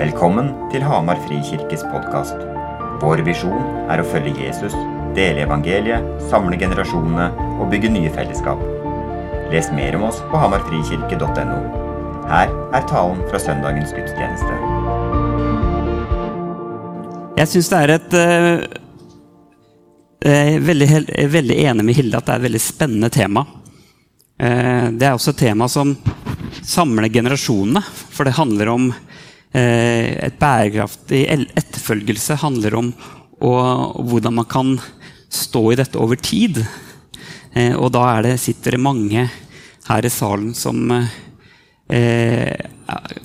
Velkommen til Hamar Frikirkes podkast. Vår visjon er å følge Jesus, dele evangeliet, samle generasjonene og bygge nye fellesskap. Les mer om oss på hamarfrikirke.no. Her er talen fra søndagens gudstjeneste. Jeg syns det er et uh, veldig, veldig, enig med Hilde at det er et veldig spennende tema. Uh, det er også et tema som samler generasjonene. For det handler om et bærekraftig etterfølgelse. handler om og, hvordan man kan stå i dette over tid. og da det, sitter det mange her i salen som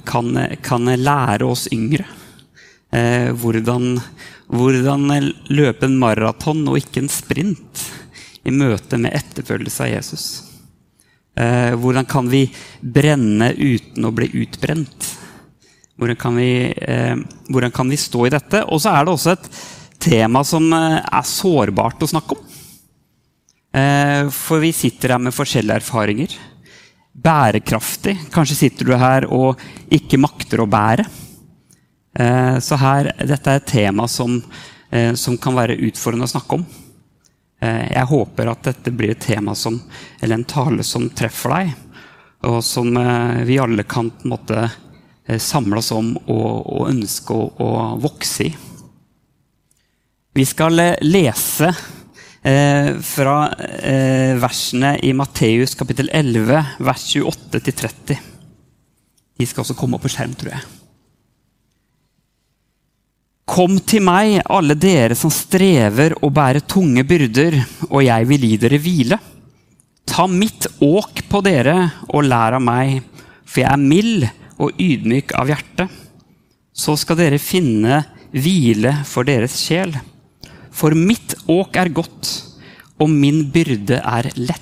kan, kan lære oss yngre Eh, hvordan, hvordan, løpe en maraton og ikke en sprint i møte med etterfølgelse av Jesus. Eh, hvordan kan vi brenne uten å bli utbrent? Hvordan kan vi, eh, hvordan kan vi stå i dette? Og så er det også et tema som eh, er sårbart å snakke om. Eh, for vi sitter her med forskjellige erfaringer. Bærekraftig. Kanskje sitter du her og ikke makter å bære. Eh, så her, dette er et tema som, eh, som, kan være utfordrende å snakke om. Eh, jeg håper at dette blir et tema som, eller en tale som treffer deg, og som vi alle kan på en måte samle oss om og, ønske å, vokse i. Vi skal lese eh, fra eh, versene i Matteus kapittel 11, vers 28-30. De skal også komme opp på skjerm, tror jeg. Kom til meg, alle dere som strever og bærer tunge byrder, og jeg vil gi dere hvile. Ta mitt åk på dere og lær av meg, for jeg er mild og ydmyk av hjerte. Så skal dere finne hvile for deres sjel. For mitt åk er godt, og min byrde er lett.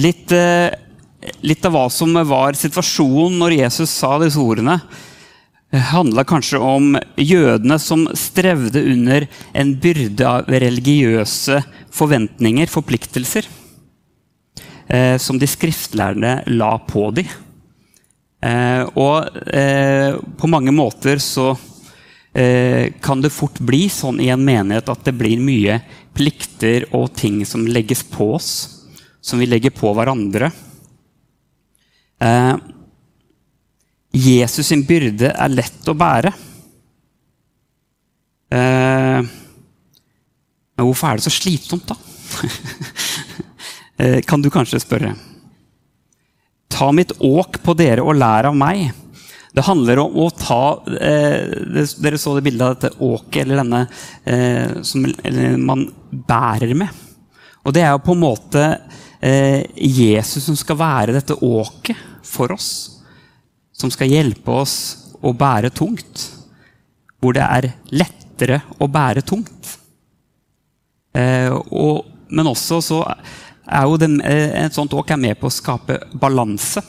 Litt eh, litt av hva som var situasjonen når Jesus sa disse ordene, handla kanskje om jødene som strevde under en byrde av religiøse forventninger, forpliktelser, eh, som de skriftlærde la på dem. Eh, og eh, på mange måter så eh, kan det fort bli sånn i en menighet at det blir mye plikter og ting som legges på oss, som vi legger på hverandre. Eh, Jesus sin byrde er lett å bære. Eh, men hvorfor er det så slitsomt, da? eh, kan du kanskje spørre. Ta mitt åk på dere og lær av meg. Det handler om å ta eh, Dere så det bildet av dette åket, eller denne eh, som eller man bærer med. Og det er jo på en måte eh, Jesus som skal være dette åket for oss. Som skal hjelpe oss å bære tungt. Hvor det er lettere å bære tungt. Eh, og, men også så er jo det, eh, et sånt åk er med på å skape balanse.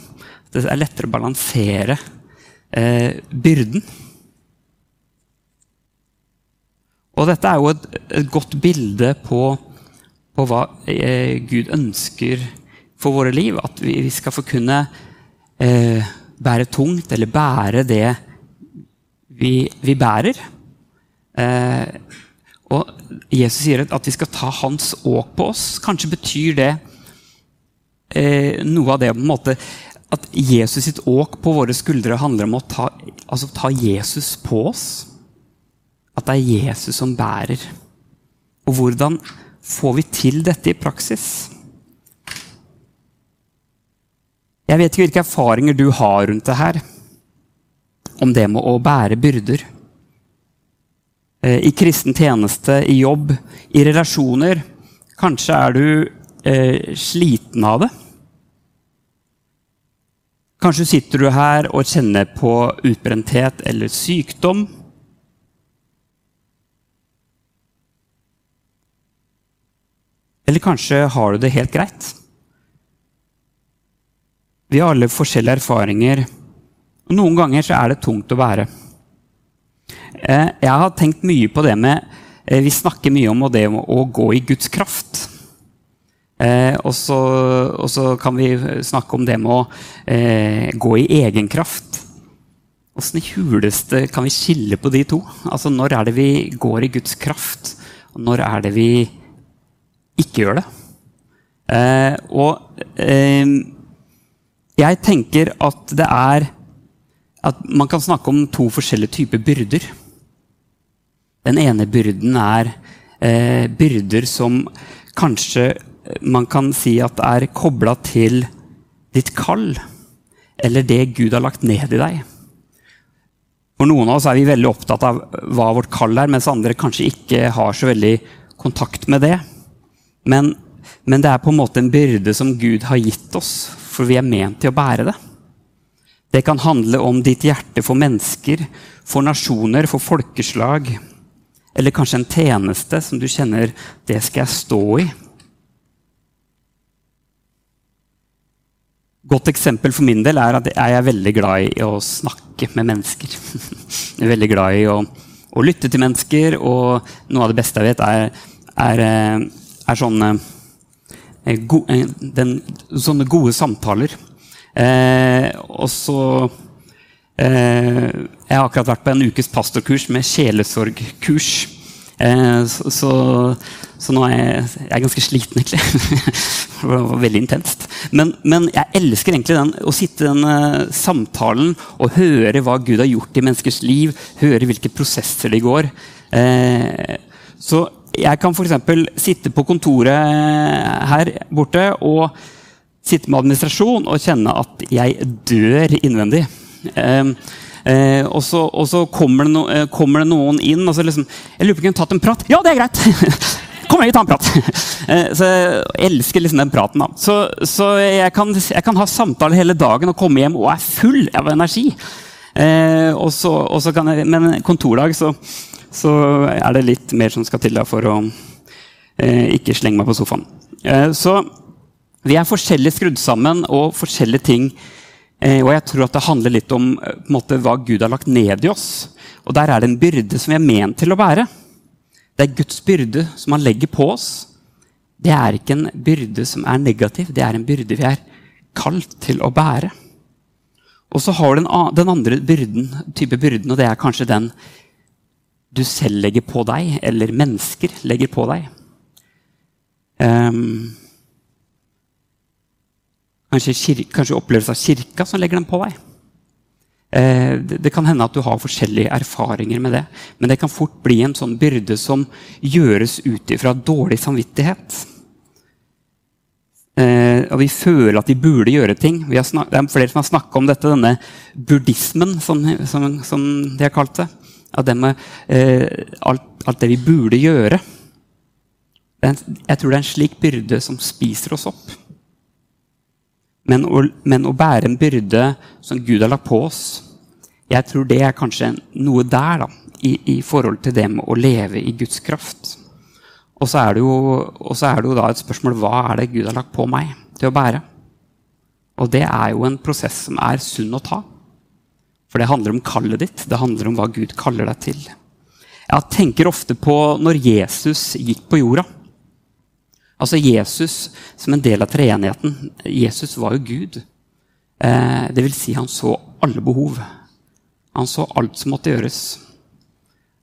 Det er lettere å balansere eh, byrden. Og dette er jo et, et godt bilde på på hva eh, Gud ønsker for våre liv. At vi, vi skal få kunne eh, bære tungt, eller bære det vi, vi bærer. Eh, Jesus sier at vi skal ta hans åk på oss. Kanskje betyr det eh, noe av det på en måte at Jesus sitt åk på våre skuldre handler om å ta, altså ta Jesus på oss. At det er Jesus som bærer. Og hvordan får vi til dette i praksis? Jeg vet ikke hvilke erfaringer du har rundt det her. Om det med å bære byrder. Eh, I kristen tjeneste, i jobb, i relasjoner. Kanskje er du eh, sliten av det. Kanskje sitter du her og kjenner på utbrenthet eller sykdom. Eller kanskje har du det helt greit? Vi har alle forskjellige erfaringer, og noen ganger er det tungt å bære. Eh, jeg har tenkt mye på det med eh, Vi snakker mye om det å gå i Guds kraft. Eh, og, så, kan vi snakke om det med å gå i egen kraft. Åssen i huleste kan vi skille på de to? Altså, Når er det vi går i Guds kraft, og når er det vi ikke gjør det? Og jeg tenker at det er at man kan snakke om to forskjellige typer byrder. Den ene byrden er eh, byrder som kanskje man kan si at er kobla til ditt kall, eller det Gud har lagt ned i deg. For noen av oss er vi veldig opptatt av hva vårt kall er, mens andre kanskje ikke har så veldig kontakt med det. Men, men det er på en måte en byrde som Gud har gitt oss, for vi er ment til å bære det. Det kan handle om ditt hjerte for mennesker, for nasjoner, for folkeslag. Eller kanskje en tjeneste som du kjenner det skal jeg stå i. godt eksempel for min del er at jeg er veldig glad i å snakke med mennesker. Jeg er veldig glad i å, å lytte til mennesker, og noe av det beste jeg vet, er, er, eh, er sånne, gode, eh, den, sånne, gode samtaler. Eh, og så eh, Jeg har akkurat vært på en ukes pastorkurs med sjelesorgkurs. Eh, så, så, så, nå er jeg, jeg er ganske sliten, egentlig. det var veldig intenst. Men, men, jeg elsker egentlig den, å sitte i den uh, samtalen og høre hva Gud har gjort i menneskers liv. Høre hvilke prosesser de går. Eh, så jeg kan f.eks. sitte på kontoret her borte og sitte med administrasjon og kjenne at jeg dør innvendig. Eh, Eh, og, så, og, så, kommer det, no, eh, kommer det noen inn og så liksom Jeg lurer på om jeg kunne tatt en prat. Ja, det er greit! Kom igjen, tar en prat! Eh, så jeg elsker liksom den praten. da. Så, så jeg, kan, jeg, kan, ha samtale hele dagen og komme hjem og er full av energi. Eh, og så, og så jeg, men kontordag så, er det litt mer som skal til da, for å eh, ikke slenge meg på sofaen. Så vi er forskjellig skrudd sammen, og forskjellige ting Eh, og jeg tror at det handler litt om eh, måte, hva Gud har lagt ned i oss. Og der er det en byrde som vi er ment til å bære. Det er Guds byrde som han legger på oss. Det er ikke en byrde som er negativ, det er en byrde vi er kalt til å bære. Og så har du den, andre byrden, type byrden, og det er kanskje den du selv legger på deg, eller mennesker legger på deg. Um, Kanskje, kanskje opplevelse av kirka som legger den på deg. Eh, det, det, kan hende at du har forskjellige erfaringer med det. Men det kan fort bli en sånn byrde som gjøres ut ifra dårlig samvittighet. Eh, og vi føler at de burde gjøre ting. det er flere som har snakka om dette, denne buddhismen, som, som, som, de har kalt det. Av det med eh, alt, alt, det vi burde gjøre. Jeg tror det er en slik byrde som spiser oss opp. Men å, men å, bære en byrde som Gud har lagt på oss, jeg tror det er kanskje noe der da, i, i forhold til det med å leve i Guds kraft. Og så er det jo, er det jo da et spørsmål hva er det Gud har lagt på meg til å bære. Og det er jo en prosess som er sunn å ta. For det handler om kallet ditt. Det handler om hva Gud kaller deg til. Jeg tenker ofte på når Jesus gikk på jorda. Altså Jesus som en del av treenigheten. Jesus var jo Gud. Eh, det vil si, han så alle behov. Han så alt som måtte gjøres.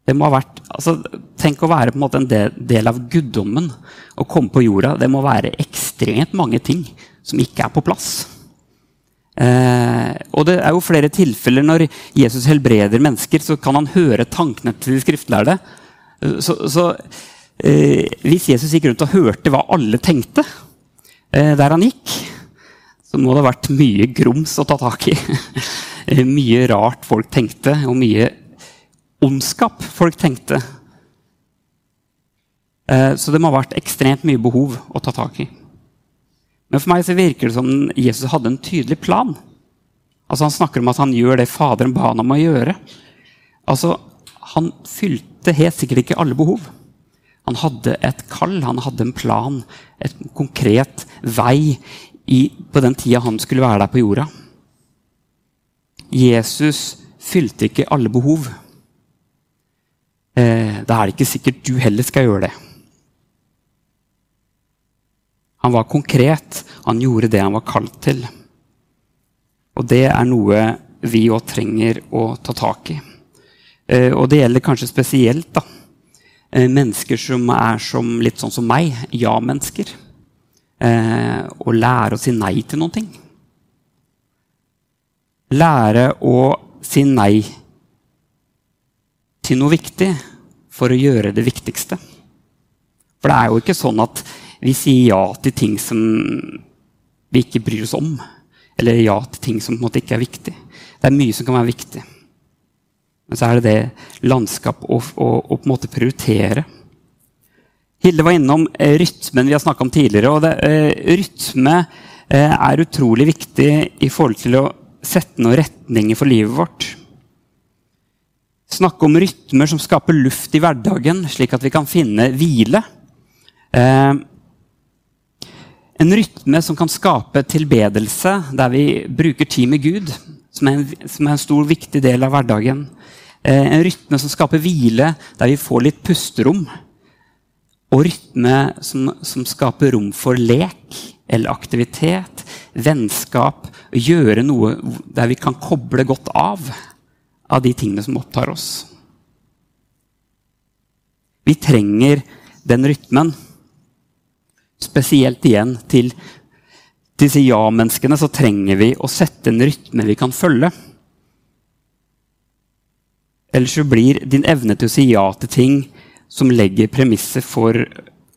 Det må ha vært, altså, tenk å være på en måte en del, av guddommen og komme på jorda. Det må være ekstremt mange ting som ikke er på plass. Eh, og det er jo flere tilfeller når Jesus helbreder mennesker, så kan han høre tankene til de skriftlærde. Eh, så, så Hvis Jesus gikk rundt og hørte hva alle tenkte eh, der han gikk, så må det ha vært mye grums å ta tak i. Eh, mye rart folk tenkte, og mye ondskap folk tenkte. Eh, så det må ha vært ekstremt mye behov å ta tak i. Men for meg så virker det som Jesus hadde en tydelig plan. Altså Han snakker om at han gjør det Faderen ba han om å gjøre. Altså, Han fylte helt sikkert ikke alle behov. Han hadde et kall, han hadde en plan, et konkret vei i, på den tida han skulle være der på jorda. Jesus fylte ikke alle behov. Eh, da er det ikke sikkert du heller skal gjøre det. Han var konkret. Han gjorde det han var kalt til. Og det er noe vi òg trenger å ta tak i. Eh, og det gjelder kanskje spesielt da, mennesker som er som, litt sånn som meg, ja-mennesker. Eh, å lære å si nei til noen ting. Lære å si nei til noe viktig for å gjøre det viktigste. For det er jo ikke sånn at vi sier ja til ting som vi ikke bryr oss om. Eller ja til ting som på en måte ikke er viktig. Det er mye som kan være viktig. Men så er det det landskap å, å, å på en måte prioritere. Hilde var innom eh, rytmen vi har snakka om tidligere. og det, eh, Rytme eh, er utrolig viktig i forhold til å sette noen retninger for livet vårt. Snakke om rytmer som skaper luft i hverdagen, slik at vi kan finne hvile. En rytme som kan skape tilbedelse, der vi bruker tid med Gud, som er en, som er en stor, viktig del av hverdagen. Eh, en rytme som skaper hvile, der vi får litt pusterom. Og rytme som, som skaper rom for lek eller aktivitet, vennskap, gjøre noe der vi kan koble godt av av de tingene som opptar oss. Vi trenger den rytmen. Spesielt igjen til disse ja-menneskene så trenger vi å sette en rytme vi kan følge. Ellers så blir din evne til å si ja til ting som legger premisset for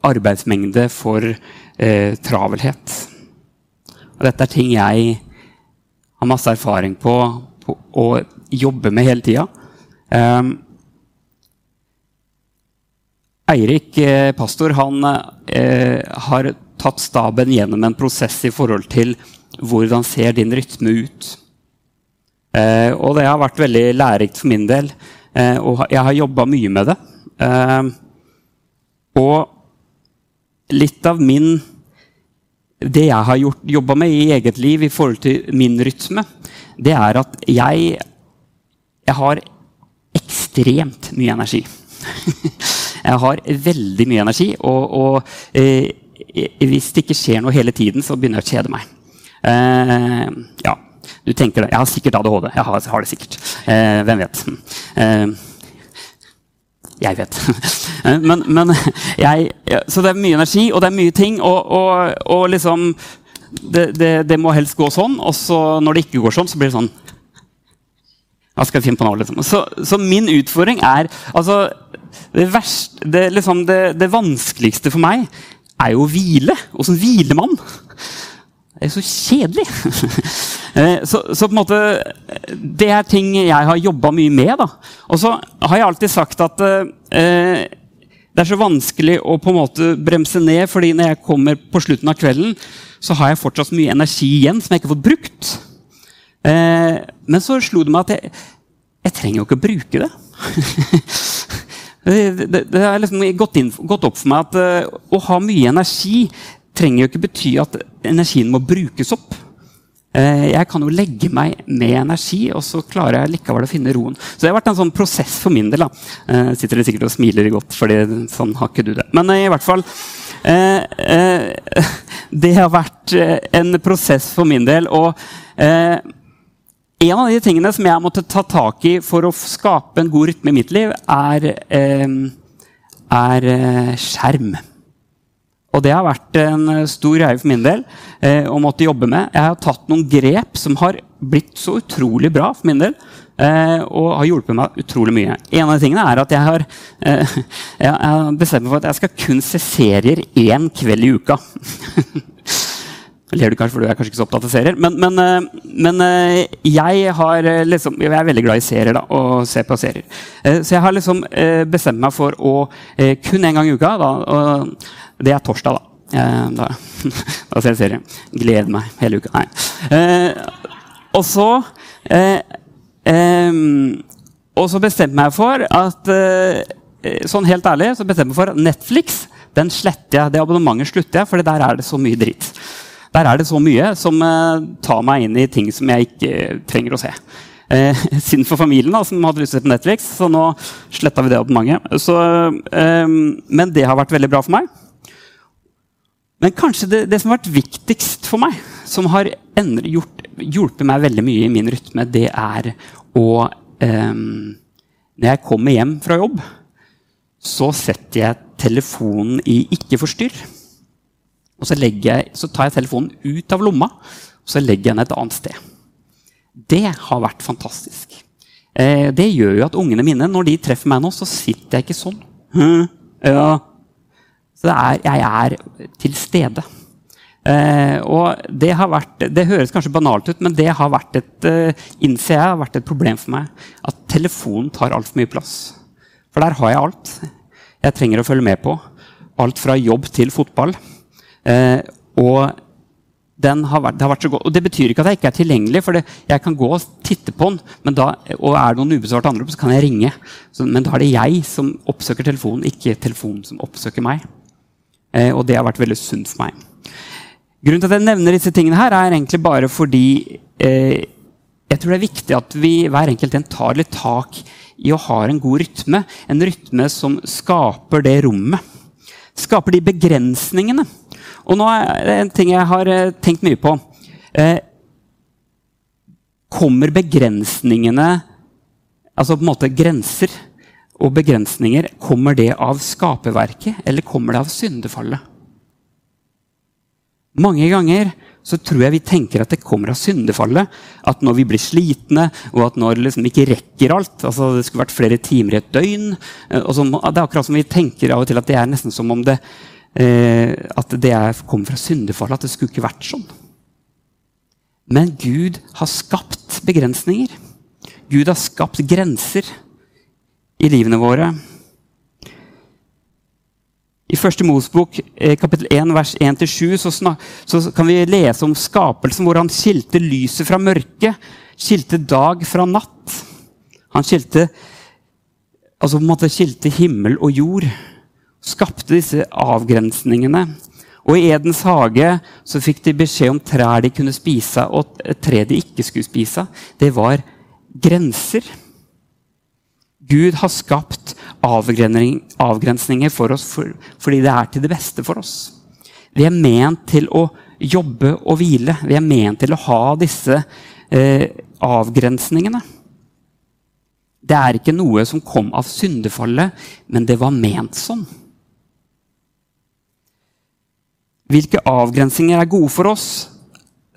arbeidsmengde, for eh, travelhet. Og dette er ting jeg har masse erfaring på, på å jobbe med hele tida. Um, Eirik, eh, pastor, han eh, har tatt staben gjennom en prosess i forhold til hvordan ser din rytme ut. Eh, og det har vært veldig lærerikt for min del. Eh, og jeg har jobba mye med det. Eh, og litt av min Det jeg har jobba med i eget liv i forhold til min rytme, det er at jeg jeg har ekstremt mye energi. jeg har veldig mye energi, og, og eh, hvis det ikke skjer noe hele tiden, så begynner jeg å kjede meg. Eh, ja, du tenker det. Jeg har sikkert ADHD. Jeg har, har det sikkert. Eh, hvem vet? Eh, jeg vet. Eh, men, men jeg, så det er mye energi, og det er mye ting. Og, og, og liksom det, det, det, må helst gå sånn. Og så når det ikke går sånn, så blir det sånn hva skal jeg finne på nå? Liksom? Så, så, min utfordring er altså, det, verste, det, liksom, det, det, vanskeligste for meg er jo å hvile. Åssen hviler man? Det er så kjedelig. Eh, så, så, på en måte Det er ting jeg har jobba mye med. da. Og så har jeg alltid sagt at eh, det er så vanskelig å på en måte bremse ned, fordi når jeg kommer på slutten av kvelden, så har jeg fortsatt mye energi igjen som jeg ikke har fått brukt. Eh, men så slo det meg at jeg, jeg trenger jo ikke å bruke det. det, har liksom gått, gått, opp for meg at uh, å ha mye energi trenger jo ikke bety at energien må brukes opp. Uh, jeg kan jo legge meg med energi, og så klarer jeg likevel å finne roen. Så det har vært en sånn prosess for min del. da. Uh, sitter dere sikkert og smiler godt, fordi sånn har ikke du det. Men i hvert fall Det har vært en prosess for min del. og en av de tingene som jeg måtte ta tak i for å skape en god rytme i mitt liv, er, eh, er eh, skjerm. Og det har vært en stor greie for min del eh, å måtte jobbe med. Jeg har tatt noen grep som har blitt så utrolig bra for min del. Eh, og har hjulpet meg utrolig mye. En av de tingene er at jeg har, eh, jeg har bestemt meg for at jeg skal kun se serier én kveld i uka. ler du kanskje, for du er kanskje ikke så opptatt av serier. Men, men, eh, men eh, jeg, har eh, liksom, jeg er veldig glad i serier da, og ser på serier. Så jeg har liksom bestemt meg for å kun én gang i uka. Da, og det er torsdag, da. Da, da ser jeg serie. Gleder meg hele uka. Nei. Og så Og så bestemte jeg meg for at Sånn helt ærlig så bestemte jeg meg for at Netflix den sletter jeg. Det abonnementet slutter jeg, for der er det så mye dritt. Der er det så mye som uh, tar meg inn i ting som jeg ikke trenger å se. Eh, Synd for familien, da, som hadde lyst til å se på Netflix, så nå sletta vi det mange. Så, uh, men det har vært veldig bra for meg. Men kanskje det, det, som har vært viktigst for meg, som har endre, gjort, hjulpet meg veldig mye i min rytme, det er å eh, Når jeg kommer hjem fra jobb, så setter jeg telefonen i 'ikke forstyrr'. Og så, jeg, så, tar jeg telefonen ut av lomma og så legger jeg den et annet sted. Det har vært fantastisk. Eh, det gjør jo at ungene mine, når de treffer meg nå, så sitter jeg ikke sånn. Hm, ja. Så er, jeg er til stede. Eh, og det har vært Det høres kanskje banalt ut, men det har vært et, eh, innser jeg, har vært et problem for meg. At telefonen tar altfor mye plass. For der har jeg alt jeg trenger å følge med på. Alt fra jobb til fotball. Eh, og har vært, det har vært så god. Og det betyr ikke at jeg ikke er tilgjengelig, for det, jeg kan gå og titte på den. Da, og er det noen ubesvarte andre, så kan jeg ringe. Så, men da er det jeg som oppsøker telefonen, ikke telefonen som oppsøker meg. Eh, og det har vært veldig sunt for meg. Grunnen til at jeg nevner disse tingene, her er egentlig bare fordi eh, jeg tror det er viktig at vi hver enkelt en tar litt tak i å ha en god rytme. En rytme som skaper det rommet. Skaper de begrensningene og nå er det en ting jeg har eh, tenkt mye på. Eh, kommer begrensningene Altså på en måte grenser og begrensninger, kommer det av skaperverket, eller kommer det av syndefallet? Mange ganger så tror jeg vi tenker at det kommer av syndefallet. At når vi blir slitne, og at når liksom ikke rekker alt altså Det skulle vært flere timer i et døgn. Eh, så, det er akkurat som vi tenker av og til at det er nesten som om det at det kommer fra syndefallet, at det skulle ikke vært sånn. Men Gud har skapt begrensninger. Gud har skapt grenser i livene våre. I første Mosbok eh, kapittel 1, vers 1-7 så, så kan vi lese om skapelsen hvor han skilte lyset fra mørket, skilte dag fra natt. Han skilte, altså skilte himmel og jord skapte disse avgrensningene. Og I Edens hage så fikk de beskjed om trær de kunne spise, og tre de ikke skulle spise. Det var grenser. Gud har skapt avgrensninger for oss for, fordi det er til det beste for oss. Vi er ment til å jobbe og hvile. Vi er ment til å ha disse eh, avgrensningene. Det er ikke noe som kom av syndefallet, men det var ment sånn. Hvilke avgrensinger er gode for oss?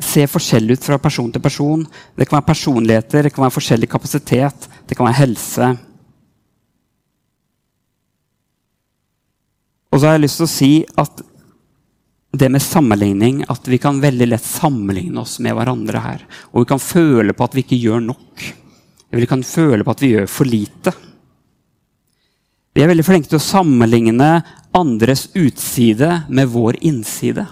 ser forskjellig ut fra person til person. Det kan være personligheter, det kan være forskjellig kapasitet, det kan være helse. Og så har jeg lyst til å si at det med sammenligning, at vi kan veldig lett sammenligne oss med hverandre her. Og vi kan føle på at vi ikke gjør nok. Vi kan føle på at vi gjør for lite. Vi er veldig flinke til å sammenligne andres utside med vår innside.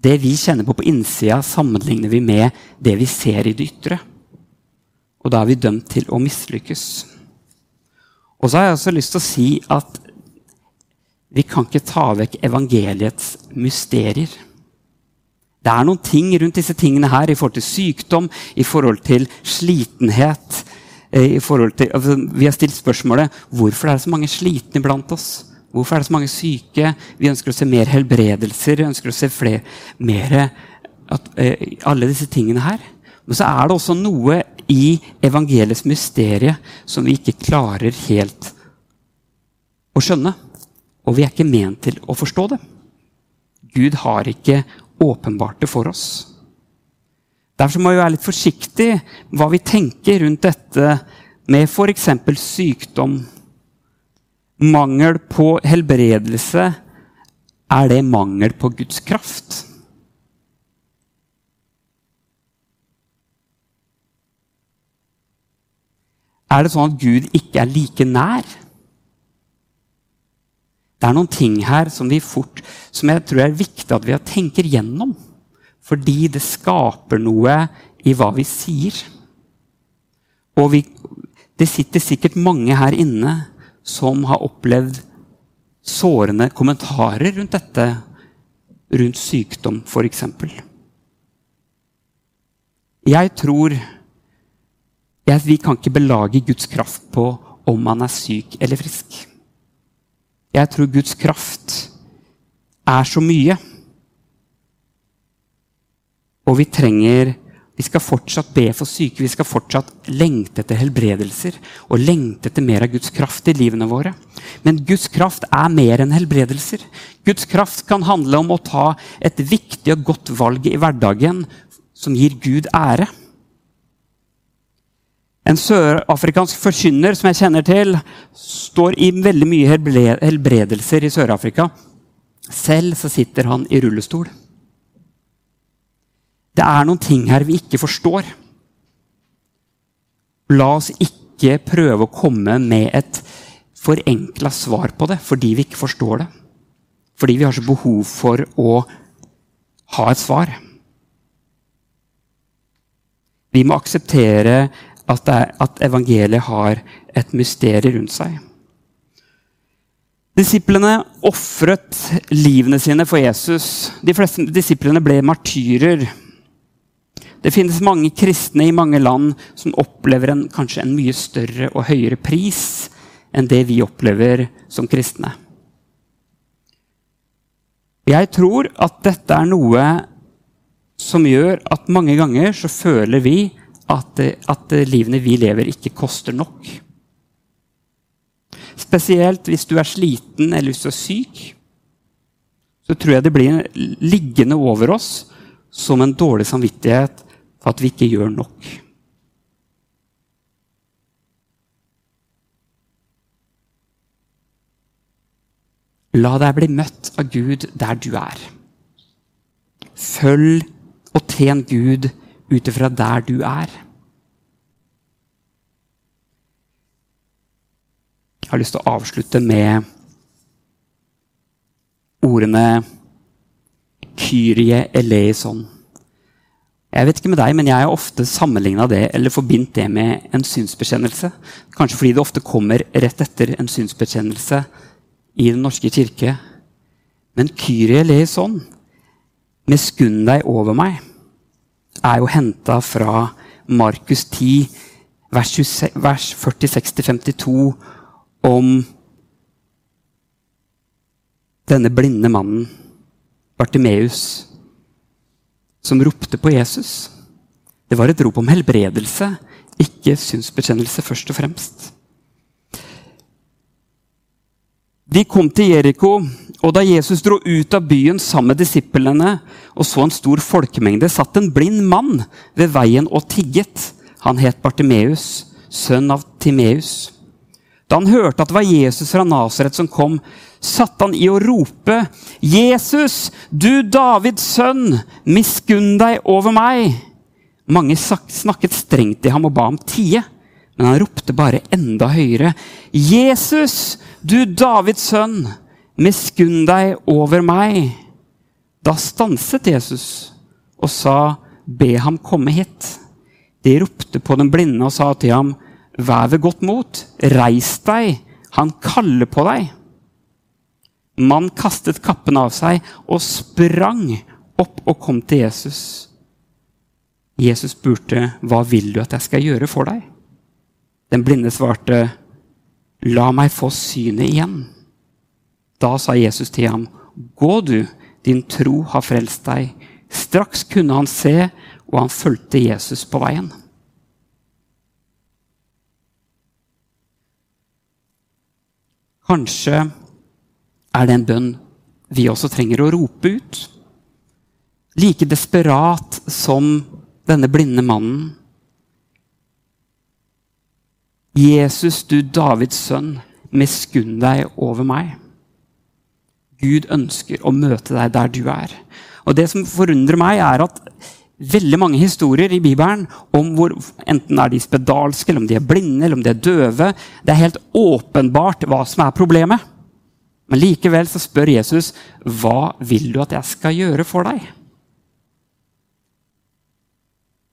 Det vi kjenner på på innsida, sammenligner vi med det vi ser i det ytre. Og da er vi dømt til å mislykkes. Og så har jeg også lyst til å si at vi kan ikke ta vekk evangeliets mysterier. Det er noen ting rundt disse tingene her i forhold til sykdom, i forhold til slitenhet, i forhold til, altså, Vi har stilt spørsmålet hvorfor er det så mange slitne blant oss. Hvorfor er det så mange syke? Vi ønsker å se mer helbredelser. Vi ønsker å se flere, mer at, eh, alle disse tingene her. Men så er det også noe i evangeliets mysterie som vi ikke klarer helt å skjønne. Og vi er ikke ment til å forstå det. Gud har ikke åpenbart det for oss. Derfor må vi være litt forsiktige hva vi tenker rundt dette med f.eks. sykdom. Mangel på helbredelse. Er det mangel på Guds kraft? Er det sånn at Gud ikke er like nær? Det er noen ting her som, fort, som jeg tror er viktig at vi tenker gjennom. Fordi det skaper noe i hva vi sier. Og vi, det sitter sikkert mange her inne som har opplevd sårende kommentarer rundt dette, rundt sykdom f.eks. Jeg tror jeg, Vi kan ikke belage Guds kraft på om man er syk eller frisk. Jeg tror Guds kraft er så mye. Og vi trenger Vi skal fortsatt be for syke, vi skal fortsatt lengte etter helbredelser og lengte etter mer av Guds kraft i livene våre. Men Guds kraft er mer enn helbredelser. Guds kraft kan handle om å ta et viktig og godt valg i hverdagen som gir Gud ære. En sørafrikansk forkynner som jeg kjenner til, står i veldig mye helbredelser i Sør-Afrika. Selv så sitter han i rullestol. Det er noen ting her vi ikke forstår. La oss ikke prøve å komme med et forenkla svar på det fordi vi ikke forstår det. Fordi vi har så behov for å ha et svar. Vi må akseptere at, er, at evangeliet har et mysterium rundt seg. Disiplene ofret livene sine for Jesus. De fleste disiplene ble martyrer. Det finnes mange kristne i mange land som opplever en, kanskje en mye større og høyere pris enn det vi opplever som kristne. Jeg tror at dette er noe som gjør at mange ganger så føler vi at, at livene vi lever, ikke koster nok. Spesielt hvis du er sliten eller hvis du er syk. Så tror jeg det blir liggende over oss som en dårlig samvittighet at vi ikke gjør nok. La deg bli møtt av Gud der du er. Følg og tjen Gud ut ifra der du er. Jeg har lyst til å avslutte med ordene Kyrie eleison. Jeg vet ikke med deg, men jeg har ofte sammenligna det eller forbindt det med en synsbekjennelse. Kanskje fordi det ofte kommer rett etter en synsbekjennelse i Den norske kirke. Men Kyrie eleison, med skunn deg over meg, er jo henta fra Markus 10, vers, 46-52, om denne blinde mannen, Bartimeus som ropte på Jesus. Det var et rop om helbredelse, ikke synsbekjennelse først og fremst. De kom til Jeriko, og da Jesus dro ut av byen sammen med disiplene og så en stor folkemengde, satt en blind mann ved veien og tigget. Han het Bartimeus, sønn av Timeus. Da han hørte at det var Jesus fra Nasaret som kom, satte han i å rope, 'Jesus, du Davids sønn, miskunn deg over meg!' Mange snakket strengt til ham og ba om tie, men han ropte bare enda høyere, 'Jesus, du Davids sønn, miskunn deg over meg!' Da stanset Jesus og sa, 'Be ham komme hit.' De ropte på den blinde og sa til ham, Vær ved godt mot. Reis deg. Han kaller på deg. Mannen kastet kappen av seg og sprang opp og kom til Jesus. Jesus spurte, 'Hva vil du at jeg skal gjøre for deg?' Den blinde svarte, 'La meg få synet igjen.' Da sa Jesus til ham, 'Gå du, din tro har frelst deg.' Straks kunne han se, og han fulgte Jesus på veien. Kanskje er det en bønn vi også trenger å rope ut. Like desperat som denne blinde mannen. Jesus, du Davids sønn, miskunn deg over meg. Gud ønsker å møte deg der du er. Og Det som forundrer meg, er at veldig mange historier i Bibelen om hvor enten er de spedalske, eller om de er blinde eller om de er døve. Det er helt åpenbart hva som er problemet. Men likevel så spør Jesus hva vil du at jeg skal gjøre for deg.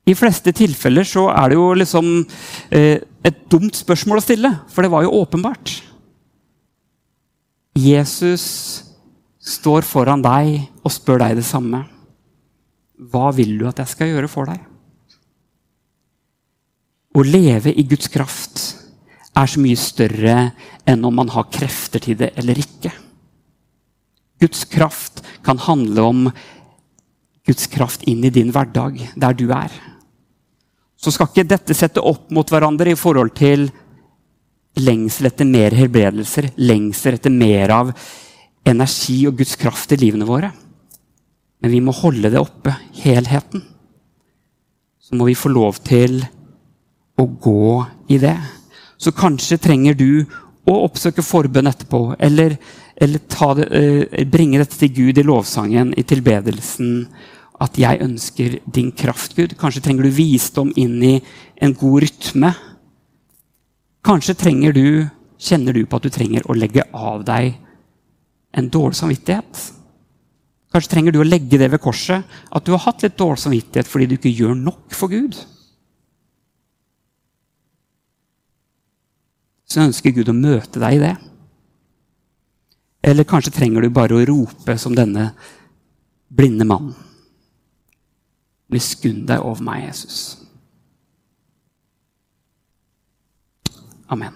I fleste tilfeller så er det jo liksom eh, et dumt spørsmål å stille, for det var jo åpenbart. Jesus står foran deg og spør deg det samme. Hva vil du at jeg skal gjøre for deg? Å leve i Guds kraft er så mye større enn om man har krefter til det eller ikke. Guds kraft kan handle om Guds kraft inn i din hverdag, der du er. Så skal ikke dette sette opp mot hverandre i forhold til lengsel etter mer helbredelser, lengsel etter mer av energi og Guds kraft i livene våre. Men vi må holde det oppe, helheten. Så må vi få lov til å gå i det. Så kanskje trenger du å oppsøke forbønn etterpå, eller, eller det, uh, bringe dette til Gud i lovsangen, i tilbedelsen. At 'jeg ønsker din kraft, Gud'. Kanskje trenger du visdom inn i en god rytme. Kanskje trenger du, kjenner du på at du trenger å legge av deg en dårlig samvittighet. Kanskje trenger du å legge det ved korset, at du har hatt litt dårlig samvittighet fordi du ikke gjør nok for Gud. Så ønsker Gud å møte deg i det. Eller kanskje trenger du bare å rope som denne blinde mannen. Miskunn deg over meg, Jesus. Amen.